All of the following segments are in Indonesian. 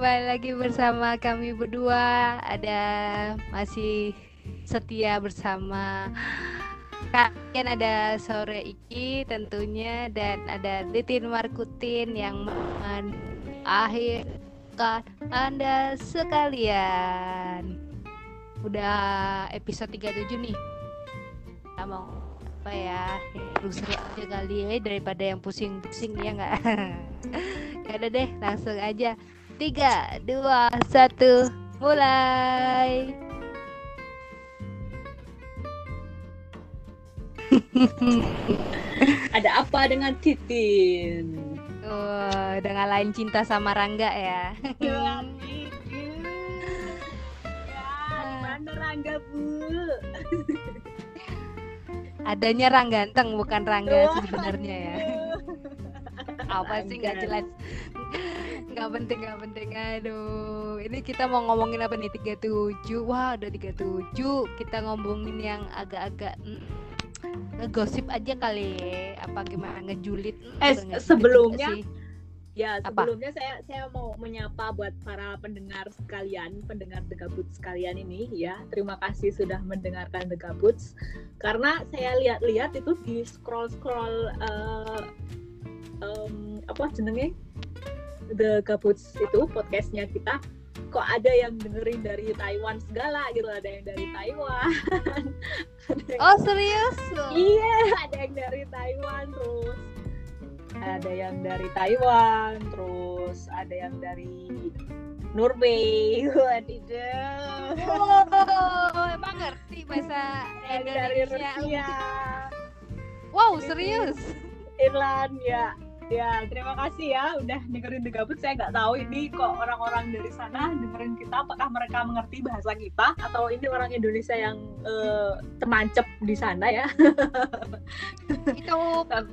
kembali lagi bersama kami berdua. Ada masih setia bersama kalian ada sore Iki tentunya dan ada Titin Markutin yang mengakhirkan Anda sekalian. Udah episode 37 nih. Kita mau apa ya? Seru-seru aja kali ya daripada yang pusing-pusing ya nggak? ya udah deh, langsung aja. Tiga, dua, satu, mulai. Ada apa dengan Titin? Oh, dengan lain cinta sama Rangga ya. Ya, mana Rangga Bu? Adanya Rang ganteng bukan Rangga sebenarnya ya. Apa sih nggak Rangga. jelas? Nggak penting nggak penting. Aduh, ini kita mau ngomongin apa nih 37 Wah, udah 37 Kita ngomongin yang agak-agak mm, ngegosip aja kali. Apa gimana ngejulit? Mm, Eh, sebelumnya, sih. Ya, Apa? sebelumnya saya saya mau menyapa buat para pendengar sekalian, pendengar The Gabuts sekalian ini ya. Terima kasih sudah mendengarkan The Gabuts. Karena saya lihat-lihat itu di scroll-scroll eh, em, apa jenenge? The Gabuts itu podcastnya kita kok ada yang dengerin dari Taiwan segala gitu ada yang dari Taiwan yang Oh, serius? Iya, ada yang dari Taiwan terus ada yang dari Taiwan terus ada yang dari Norway. Wadidaw. Oh, emang ngerti bahasa Yang dari Indonesia? Rusia, Wow, serius? Irlandia. Ya, terima kasih ya udah dengerin The Gabut. Saya nggak tahu ini kok orang-orang dari sana dengerin kita apakah mereka mengerti bahasa kita atau ini orang Indonesia yang eh, ternancep di sana ya. itu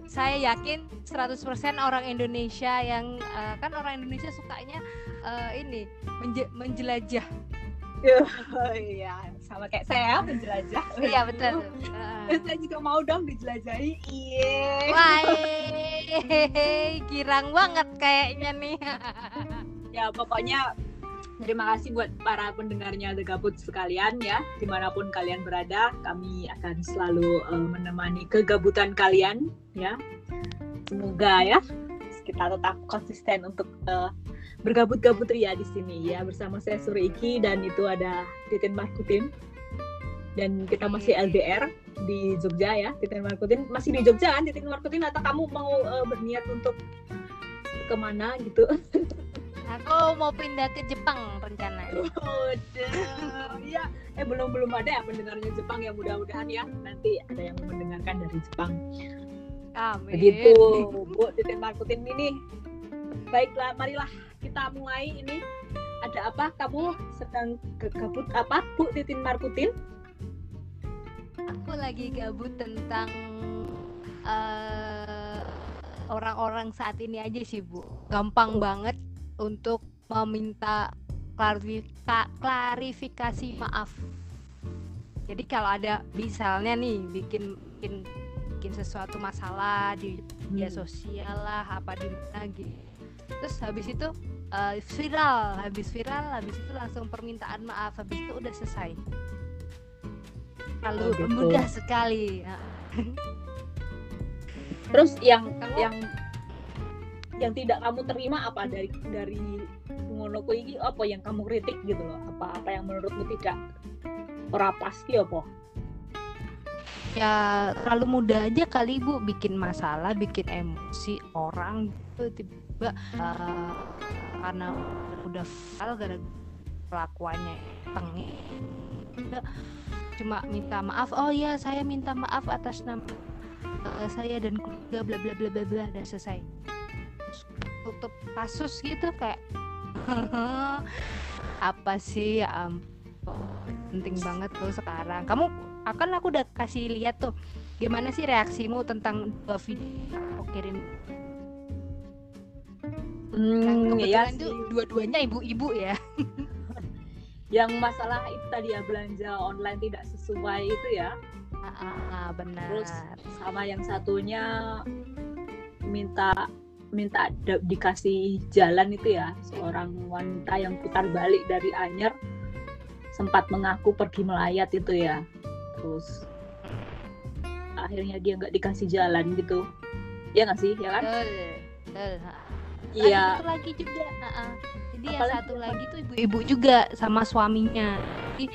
saya yakin 100% orang Indonesia yang eh, kan orang Indonesia sukanya eh, ini menje- menjelajah. Oh iya, sama kayak saya menjelajah. Iya betul. Eh, saya juga mau dong dijelajahi. Iya. Wah, girang banget kayaknya nih. Ya pokoknya terima kasih buat para pendengarnya The Gabut sekalian ya. Di mana pun kalian berada, kami akan selalu eh, menemani kegabutan kalian ya. Semoga ya kita tetap konsisten untuk eh, bergabut-gabut ria di sini. Ya bersama saya Suri Iki dan itu ada Titin Markutin. Dan kita masih LDR di Jogja ya Titin Markutin. Masih di Jogja kan Titin Markutin? Atau kamu mau eh, berniat untuk ke mana gitu? Aku mau pindah ke Jepang rencananya. Udah, ya, eh belum belum ada ya pendengarnya Jepang ya mudah-mudahan ya. Nanti ada yang mendengarkan dari Jepang. Amin. Begitu, Bu Titin Markutin ini. Baiklah, marilah kita mulai ini. Ada apa? Kamu sedang gabut apa, Bu Titin Markutin? Aku lagi gabut tentang eh, orang-orang saat ini aja sih Bu. Gampang banget untuk meminta klarifika- klarifikasi maaf. Jadi kalau ada misalnya nih bikin bikin bikin sesuatu masalah di media sosial lah apa di mana gitu. Terus habis itu eh, viral, habis viral, habis itu langsung permintaan maaf, habis itu udah selesai. Lalu Oh, gitu. mudah sekali. Terus yang Kamu- yang yang tidak kamu terima apa dari dari ngono kuwi iki apa yang kamu kritik gitu loh? Apa apa yang menurutmu tidak ora pasti apa? Ya terlalu mudah aja kali ibu bikin masalah bikin emosi orang gitu tiba eh, karena udah viral gara kelakuannya tengil Udah, cuma minta maaf oh ya saya minta maaf atas nama eh, saya dan keluarga bla bla bla bla bla dan selesai. Terus tutup kasus gitu kayak apa sih? Ya ampun penting banget tuh sekarang. Kamu akan aku udah kasih lihat tuh gimana sih reaksimu tentang dua video aku kirim. Yang Hmm, kebetulan sih. dua-duanya ibu-ibu ya. Yang masalah itu tadi ya belanja online tidak sesuai itu ya. ah, ah, ah, benar. Terus sama yang satunya minta minta dikasih jalan itu ya. Seorang wanita yang putar balik dari Anyer sempat mengaku pergi melayat itu ya terus akhirnya dia nggak dikasih jalan gitu. Ya nggak sih ya kan? Iya. lagi juga uh -uh. jadi Apalagi yang satu lagi tuh ibu-ibu juga sama suaminya. Jadi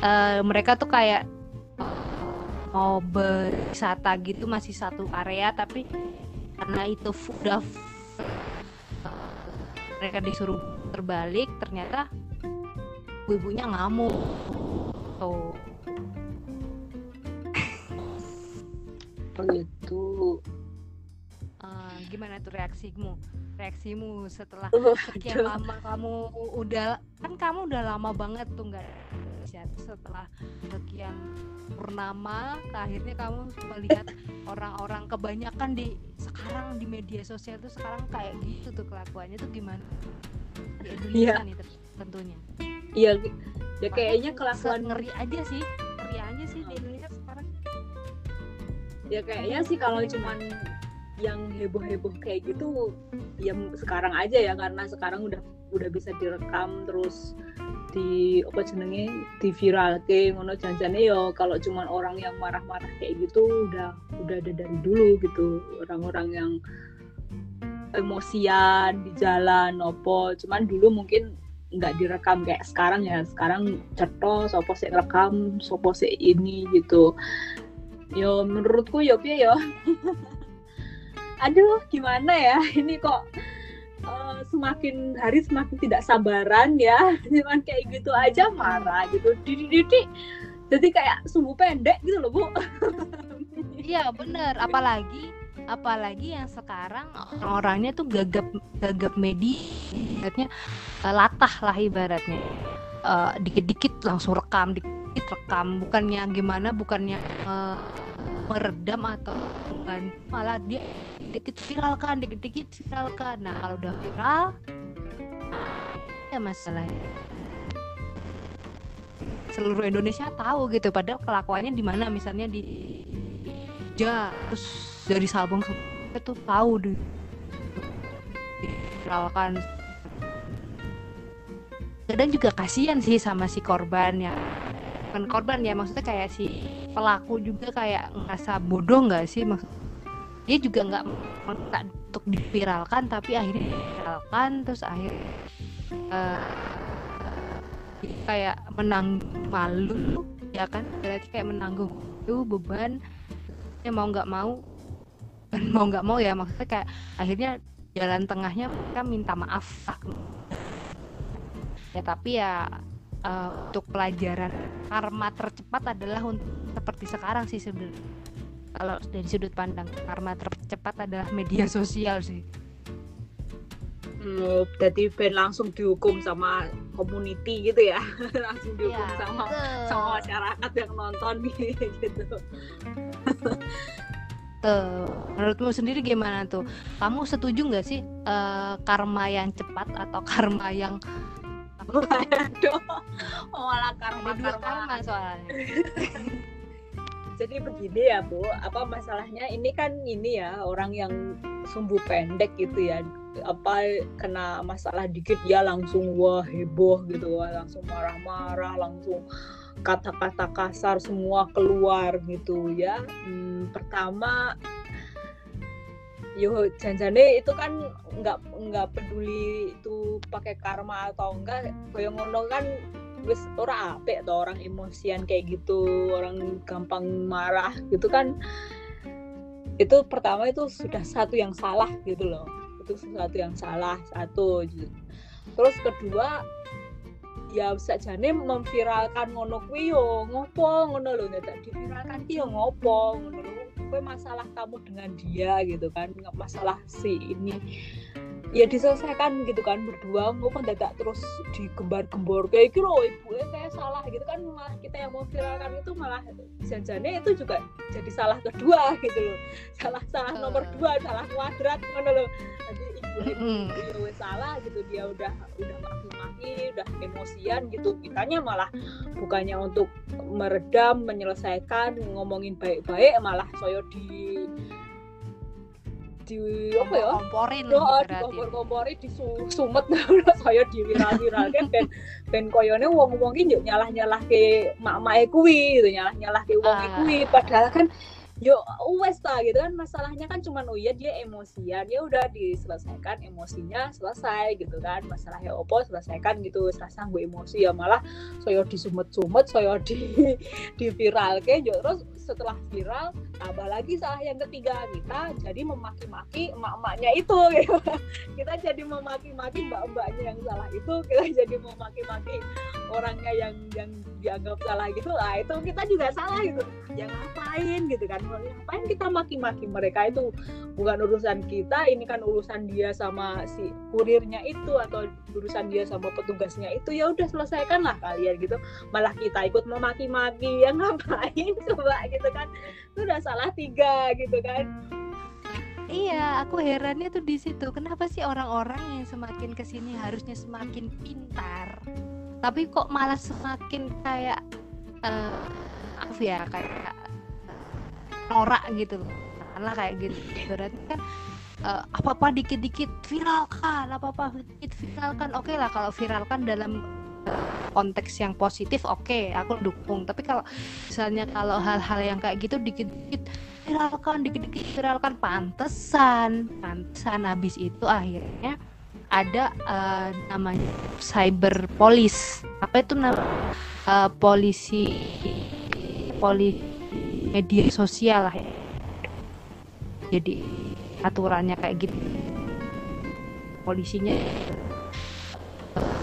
uh, mereka tuh kayak mau berwisata gitu masih satu area tapi karena itu udah mereka disuruh terbalik ternyata ibu-ibunya ngamuk. Tuh begitu uh, gimana tuh reaksimu? Reaksimu setelah oh, sekian lama kamu udah kan kamu udah lama banget tuh nggak setelah sekian purnama akhirnya kamu melihat orang-orang kebanyakan di sekarang di media sosial tuh sekarang kayak gitu tuh kelakuannya tuh gimana? Di Indonesia yeah. nih tentunya. Iya ya kayaknya kelakuan ngeri aja sih ngeri aja sih di ya kayaknya sih kalau cuman yang heboh-heboh kayak gitu ya sekarang aja ya karena sekarang udah udah bisa direkam terus di apa jenenge di viral ke ngono janjane yo kalau cuman orang yang marah-marah kayak gitu udah udah ada dari dulu gitu. Orang-orang yang emosian di jalan opo cuman dulu mungkin nggak direkam kayak sekarang ya. Sekarang ceto sopo sih rekam sopo sih ini gitu yo menurutku yo piye yo. Aduh gimana ya? Ini kok uh, semakin hari semakin tidak sabaran ya. Cuman kayak gitu aja marah gitu. Didik jadi kayak sumbu pendek gitu loh bu. Iya bener. Apalagi apalagi yang sekarang orangnya tuh gagap gagap media. Ibaratnya uh, latah lah ibaratnya. Uh, dikit-dikit langsung rekam dikit rekam bukannya gimana bukannya uh, meredam atau bukan malah dia dikit viralkan dikit-dikit viralkan. Nah kalau udah viral ya masalahnya. Seluruh Indonesia tahu gitu padahal kelakuannya di mana. Misalnya di ja terus dari Sabang itu tahu di viralkan. Kadang juga kasihan sih sama si korban ya kan korban ya maksudnya kayak si pelaku juga kayak ngerasa bodoh nggak sih? Maksud dia juga nggak minta untuk diviralkan tapi akhirnya diviralkan terus akhirnya uh, kayak menang malu ya kan? Berarti kayak menanggung itu beban ya mau nggak mau mau nggak mau ya maksudnya kayak akhirnya jalan tengahnya mereka minta maaf. Ya tapi ya uh, untuk pelajaran. Karma tercepat adalah untuk seperti sekarang sih sebenarnya kalau dari sudut pandang karma tercepat adalah media sosial sih. Hmm, jadi ben langsung dihukum sama community gitu ya? Langsung dihukum ya, sama sama masyarakat yang nonton gitu. Tuh, menurutmu sendiri gimana tuh? Kamu setuju nggak sih uh, karma yang cepat atau karma yang Waduh, malah karma karma, karma soalnya. jadi begini ya bu. Apa masalahnya? Ini kan ini ya orang yang sumbu pendek gitu ya. Apa kena masalah dikit ya langsung wah heboh gitu. Wah langsung marah-marah langsung kata-kata kasar semua keluar gitu ya. Hmm, pertama yo janjane itu kan nggak nggak peduli itu pakai karma atau enggak kayak ngono kan wis ora apik atau orang emosian kayak gitu orang gampang marah gitu kan. Itu pertama itu sudah satu yang salah gitu loh. Itu sesuatu yang salah satu terus kedua ya jane memviralkan ngono kuwi yo ngopo ngono lho. Nek diviralkan ki yo ngopo ngono masalah kamu dengan dia gitu kan masalah si ini ya diselesaikan gitu kan berdua ngomong dadak terus digembar-gembor. Kayak gitu loh ibu kayak salah gitu kan malah kita yang mau viralkan itu malah janjane itu juga jadi salah kedua gitu loh. Salah salah nomor dua salah kuadrat mana loh. Nanti ibu ibu mm salah gitu dia udah udah maki-maki udah emosian gitu. Kitanya malah bukannya untuk meredam menyelesaikan ngomongin baik-baik malah soyo di di apa ya? Komporin Yo, di kompor-kompori disumet saya di viral-viral kan ben ben koyone wong-wong iki nyalah-nyalah ke mak-mak kuwi gitu nyalah-nyalah ke wong uh. kuwi. Padahal kan yo wes ta gitu kan masalahnya kan cuma oh iya dia emosian ya udah diselesaikan emosinya selesai gitu kan. Masalahnya opo selesaikan gitu selesai gue emosi ya malah saya disumet-sumet saya di di viral ke terus setelah viral tambah lagi salah yang ketiga kita jadi memaki-maki emak-emaknya itu. Gitu. kita jadi memaki-maki mbak-mbaknya yang salah itu kita jadi memaki-maki orangnya yang yang dianggap salah gitu. Lah itu kita juga salah gitu. Ya ngapain gitu kan? Ngapain kita maki-maki mereka itu? Bukan urusan kita ini kan urusan dia sama si kurirnya itu atau urusan dia sama petugasnya itu. Ya udah selesaikan lah kalian gitu. Malah kita ikut memaki-maki ya ngapain coba gitu kan. Itu udah salah tiga gitu kan. Iya, aku herannya tuh di situ. Kenapa sih orang-orang yang semakin ke sini harusnya semakin pintar, tapi kok malah semakin kayak uh, maaf ya kayak norak gitu karena kayak gitu. Berarti kan uh, apa-apa dikit-dikit viralkan apa-apa dikit viralkan. Oke okay lah kalau viralkan dalam konteks yang positif oke okay, aku dukung. Tapi kalau misalnya kalau hal-hal yang kayak gitu dikit-dikit viralkan dikit-dikit viralkan pantesan pantesan habis itu akhirnya ada uh, namanya cyber police apa itu nama uh, polisi polisi media sosial lah ya. jadi aturannya kayak gitu. Polisinya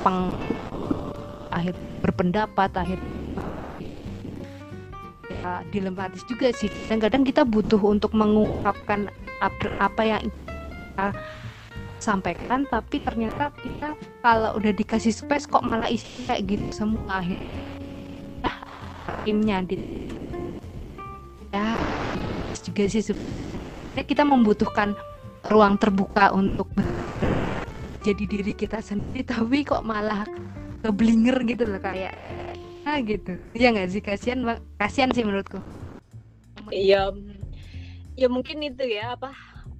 peng akhir berpendapat akhir ya, dilematis juga sih. Dan kadang kita butuh untuk mengungkapkan apa yang kita sampaikan tapi ternyata kita kalau udah dikasih space kok malah isi kayak gitu semua akhirnya. Timnya di ya juga sih sebenarnya kita membutuhkan ruang terbuka untuk jadi diri kita sendiri tapi kok malah keblinger gitu loh kayak ah gitu. Ya nggak sih? Kasihan kasihan sih menurutku. Iya ya mungkin itu ya apa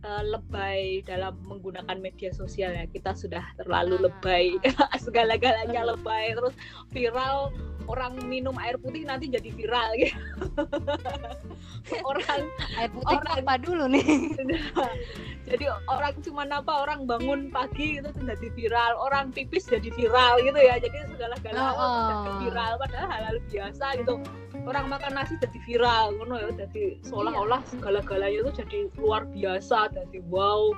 uh, lebay dalam menggunakan media sosial ya kita sudah terlalu lebay segala-galanya lebay terus viral orang minum air putih nanti jadi viral gitu. orang air putih orang, apa dulu nih? jadi orang cuma apa orang bangun pagi itu jadi viral, orang pipis jadi viral gitu ya. Jadi segala-galanya oh, oh. viral padahal hal-hal biasa gitu. Orang makan nasi jadi viral ngono ya, jadi seolah-olah iya. segala-galanya itu jadi luar biasa, jadi wow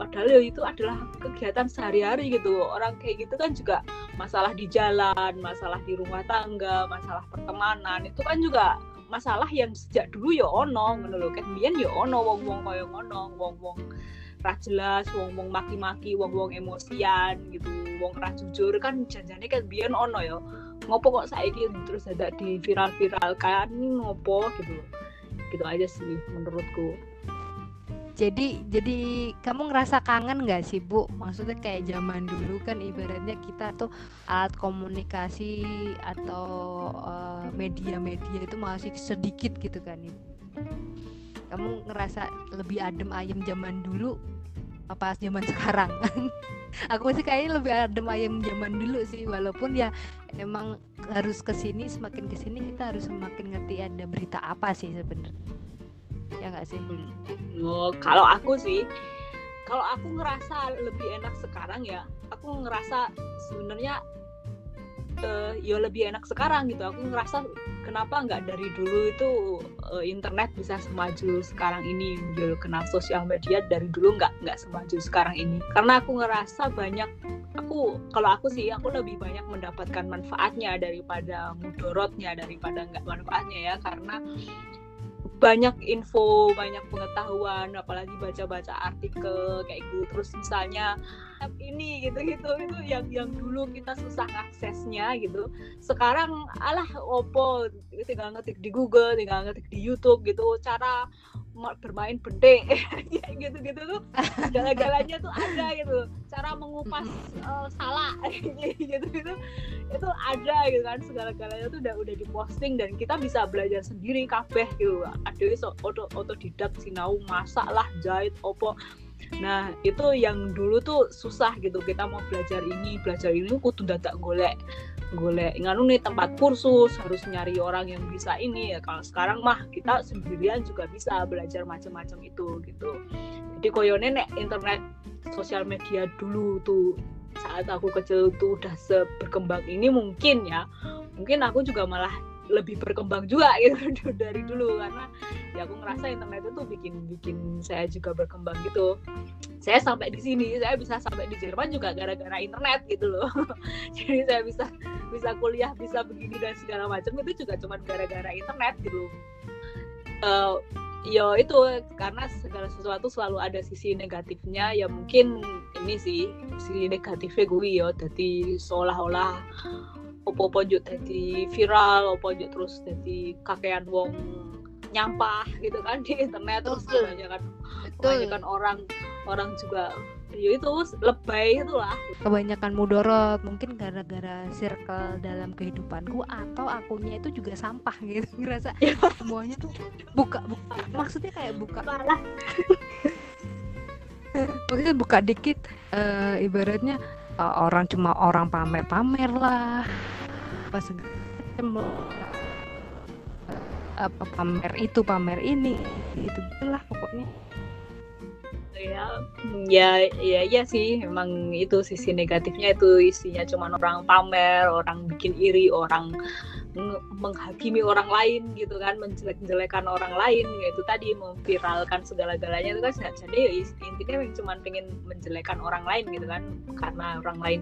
padahal ya itu adalah kegiatan sehari-hari gitu orang kayak gitu kan juga masalah di jalan masalah di rumah tangga masalah pertemanan itu kan juga masalah yang sejak dulu ya ono ngono lho kan biyen ya ono wong-wong kaya ngono wong-wong ra jelas wong-wong maki-maki wong-wong emosian gitu wong ra jujur kan janjane kan biyen ono ya. Ngopo kok saiki terus ada di viral-viral kan ngopo gitu. Gitu aja sih menurutku. Jadi jadi kamu ngerasa kangen nggak sih bu? Maksudnya kayak zaman dulu kan ibaratnya kita tuh alat komunikasi atau uh, media-media itu masih sedikit gitu kan ibu kamu ngerasa lebih adem ayem zaman dulu apa zaman sekarang? Aku sih kayaknya lebih adem ayem zaman dulu sih walaupun ya emang harus ke sini semakin ke sini kita harus semakin ngerti ada berita apa sih sebenarnya. Ya nggak sih? Oh, kalau aku sih kalau aku ngerasa lebih enak sekarang ya aku ngerasa sebenarnya uh, ya lebih enak sekarang gitu. Aku ngerasa kenapa nggak dari dulu itu uh, internet bisa semaju sekarang ini? Dulu kenal sosial media dari dulu nggak nggak semaju sekarang ini. Karena aku ngerasa banyak aku kalau aku sih aku lebih banyak mendapatkan manfaatnya daripada mudorotnya daripada nggak manfaatnya ya. Karena banyak info, banyak pengetahuan, apalagi baca-baca artikel kayak gitu. Terus misalnya ini gitu-gitu itu yang yang dulu kita susah aksesnya gitu. Sekarang alah opo tinggal ngetik di Google, tinggal ngetik di YouTube gitu. Cara bermain bende gitu-gitu tuh segala-galanya tuh ada gitu. Cara mengupas uh, salak gitu gitu itu ada gitu kan segala-galanya tuh udah udah diposting dan kita bisa belajar sendiri kabeh gitu. Ada so auto otodidak sinau masak lah jahit opo. Nah itu yang dulu tuh susah gitu. Kita mau belajar ini belajar ini kudu dadak golek golek nganu nih tempat kursus harus nyari orang yang bisa ini. Ya kalau sekarang mah kita sendirian juga bisa belajar macam-macam itu gitu. Jadi koyone nek internet sosial media dulu tuh saat aku kecil tuh udah seberkembang ini mungkin ya. Mungkin aku juga malah lebih berkembang juga gitu dari dulu. Karena ya aku ngerasa internet itu bikin bikin saya juga berkembang gitu. Saya sampai di sini saya bisa sampai di Jerman juga gara-gara internet gitu loh. Jadi saya bisa bisa kuliah bisa begini dan segala macam itu juga cuma gara-gara internet gitu. Uh, ya itu karena segala sesuatu selalu ada sisi negatifnya ya mungkin ini sih sisi negatifnya gue ya. Jadi seolah-olah opo-opo juk jadi viral opo juk terus jadi kakean wong nyampah gitu kan di internet terus kebanyakan kebanyakan orang orang juga ya itu lebay itulah kebanyakan mudorot mungkin gara-gara circle dalam kehidupanku atau akunya itu juga sampah gitu. Ngerasa ya. semuanya tuh buka, buka maksudnya kayak buka. Malah maksudnya buka dikit uh, ibaratnya uh, orang cuma orang pamer-pamer lah. Apa segala apa pamer itu pamer ini itu lah pokoknya. Ya ya ya ya sih memang itu sisi negatifnya itu isinya cuma orang pamer orang bikin iri orang menghakimi orang lain gitu kan menjelek-jelekan orang lain yaitu tadi memviralkan segala-galanya itu kan jadi ya intinya cuma pengen menjelekan orang lain gitu kan karena orang lain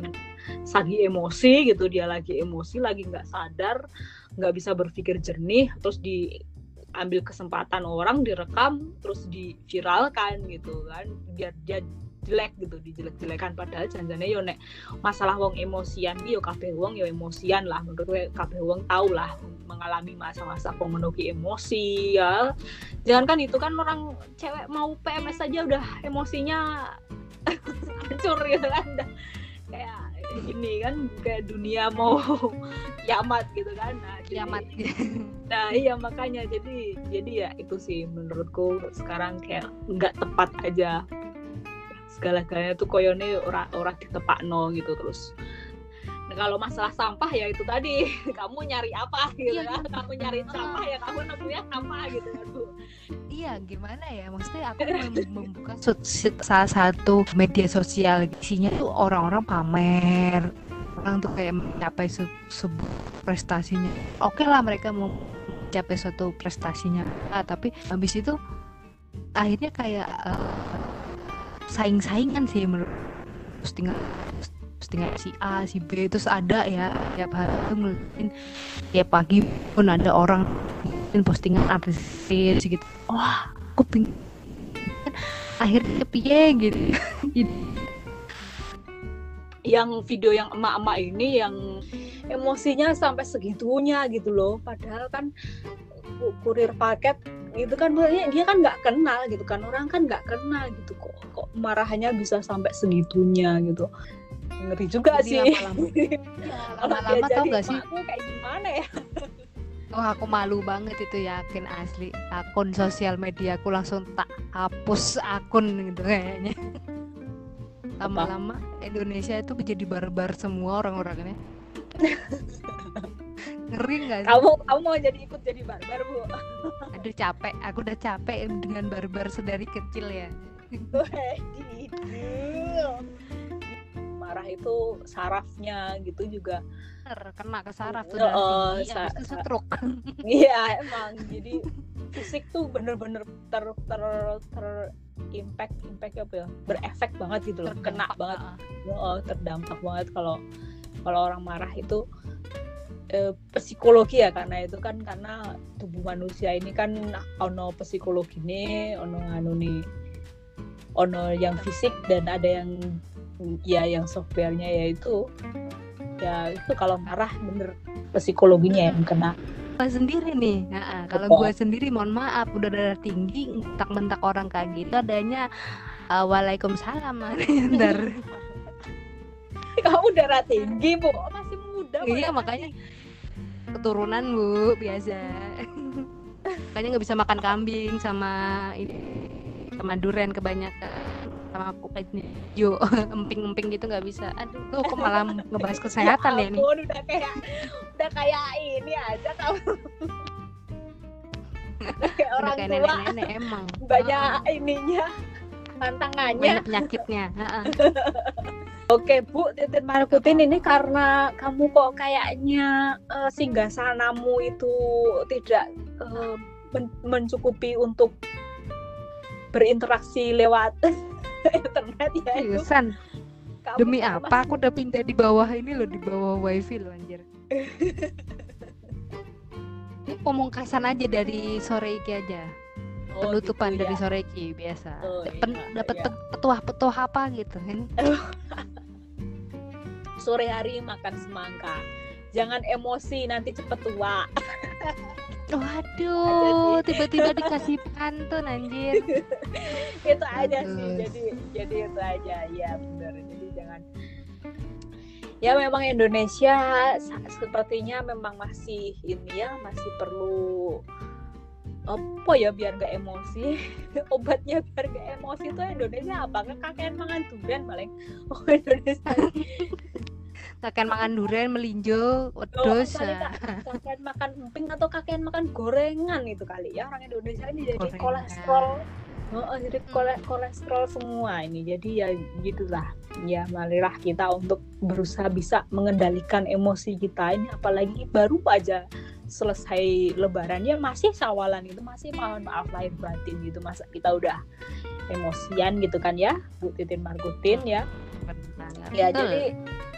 lagi emosi gitu dia lagi emosi lagi nggak sadar nggak bisa berpikir jernih terus di ambil kesempatan orang direkam terus diviralkan gitu kan biar dia jelek gitu dijelek-jelekan. Padahal janjane yo nek masalah wong emosian yo kabeh wong yo emosian lah. Menurut gue kabeh wong tahu lah mengalami masa-masa pemenuhi emosi ya. Jangan kan itu kan orang cewek mau PMS saja udah emosinya hancur gitu kan. Kayak ini kan kayak dunia mau kiamat gitu kan. Nah, kiamat. Nah iya makanya jadi jadi ya itu sih menurutku sekarang kayak nggak tepat aja segala-galanya tuh koyone ora ora ditepak no gitu terus. Nah, kalau masalah sampah ya itu tadi kamu nyari apa gitu iya, kan? kamu nyari sampah ya kamu nemunya apa gitu kan bu? Iya gimana ya? Maksudnya aku membuka salah satu media sosial isinya tuh orang-orang pamer. Orang tuh kayak mencapai se sebuah prestasinya. Oke okay lah mereka mau mencapai suatu prestasinya. Ah, tapi habis itu akhirnya kayak uh, saing-saingan sih menurut postingan postingan si A si B terus ada ya tiap hari tuh ngeliatin tiap pagi pun ada orang postingan artis gitu. Wah aku pingin akhirnya piye gitu. Yang video yang emak-emak ini yang emosinya sampai segitunya gitu loh. Padahal kan kurir paket itu kan dia kan nggak kenal gitu kan orang kan nggak kenal gitu kok marahannya bisa sampai segitunya gitu. Ngeri juga Jadi sih. lama-lama. Ya, tau gak sih? kayak gimana ya? Oh aku malu banget itu yakin asli. Akun sosial media aku langsung tak hapus akun gitu kayaknya. Lama-lama Indonesia itu menjadi barbar semua orang-orangnya. Ngeri nggak kamu kamu mau jadi ikut jadi barbar bu? Aduh capek. Aku udah capek dengan barbar sedari kecil ya marah itu sarafnya gitu juga. Kena ke saraf tuh oh, sa itu setruk. Iya emang. Jadi fisik tuh bener-bener ter ter ter impact impact apa ya? Berefek banget gitu loh kena banget. oh, terdampak banget kalau kalau orang marah itu eh, psikologi ya karena itu kan karena tubuh manusia ini kan ono psikologi nih ono anu nih ono yang fisik dan ada yang ya yang softwarenya yaitu ya itu kalau marah bener psikologinya yang kena. Sendiri nih nah, kalau gua sendiri mohon maaf udah darah tinggi mentak-mentak orang kayak gitu adanya uh, waalaikumsalam ntar kamu darah tinggi bu. Masih muda iya makanya keturunan bu biasa. Makanya nggak bisa makan kambing sama ini sama duren kebanyakan. Sama kulit hijau emping-emping gitu nggak bisa. Aduh tuh kok malah ngebahas kesehatan ya, ya nih udah kayak udah kayak ini aja kamu kayak orang kayak tua. nenek-nenek emang. Banyak uh, ininya tantangannya. Banyak penyakitnya Oke Bu Titin Markutin ini karena kamu kok kayaknya uh, singgah sanamu itu tidak uh, men mencukupi untuk berinteraksi lewat internet ya itu. San. Demi apa aku udah pindah di bawah ini loh di bawah wifi loh anjir. ini pemungkasan aja dari sore iki aja. Oh, penutupan gitu, dari ya? sore iki biasa. Oh, iya, dapat iya. petuah-petuah apa gitu kan. sore hari makan semangka. Jangan emosi nanti cepet tua. Waduh, tiba-tiba dikasih pantun anjir. itu aja sih. Jadi jadi itu aja. Ya benar. Jadi jangan Ya memang Indonesia sepertinya memang masih ini ya, masih perlu apa ya biar gak emosi obatnya biar gak emosi itu Indonesia apa kakek mangan durian paling oh Indonesia kakek makan durian melinjo wedus oh, kakek makan emping atau kakek makan gorengan itu kali ya. Orang Indonesia ini jadi gorengan. kolesterol. Oh, jadi kole kolesterol semua ini. Jadi ya gitulah. Ya marilah kita untuk berusaha bisa mengendalikan emosi kita ini. Apalagi baru aja selesai lebarannya masih sawalan itu masih mohon maaf lahir batin gitu. Masa kita udah emosian gitu kan ya Bu Titin Margutin ya. Ya jadi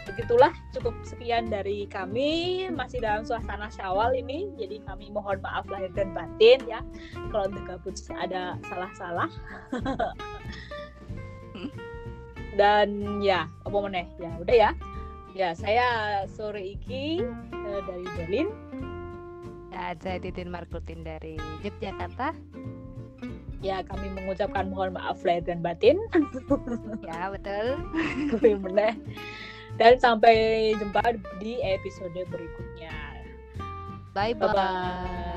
begitulah cukup sekian dari kami. Masih dalam suasana syawal ini jadi kami mohon maaf lahir dan batin ya. Kalau The Gabuts ada salah-salah. Dan ya apa meneh? Ya udah ya. Ya saya sore iki uh, dari Berlin. Ya saya Titin Markutin dari Yogyakarta. Ya kami mengucapkan mohon maaf lahir dan batin. Ya betul. Meneh dan sampai jumpa di episode berikutnya. Bye bye. bye, -bye.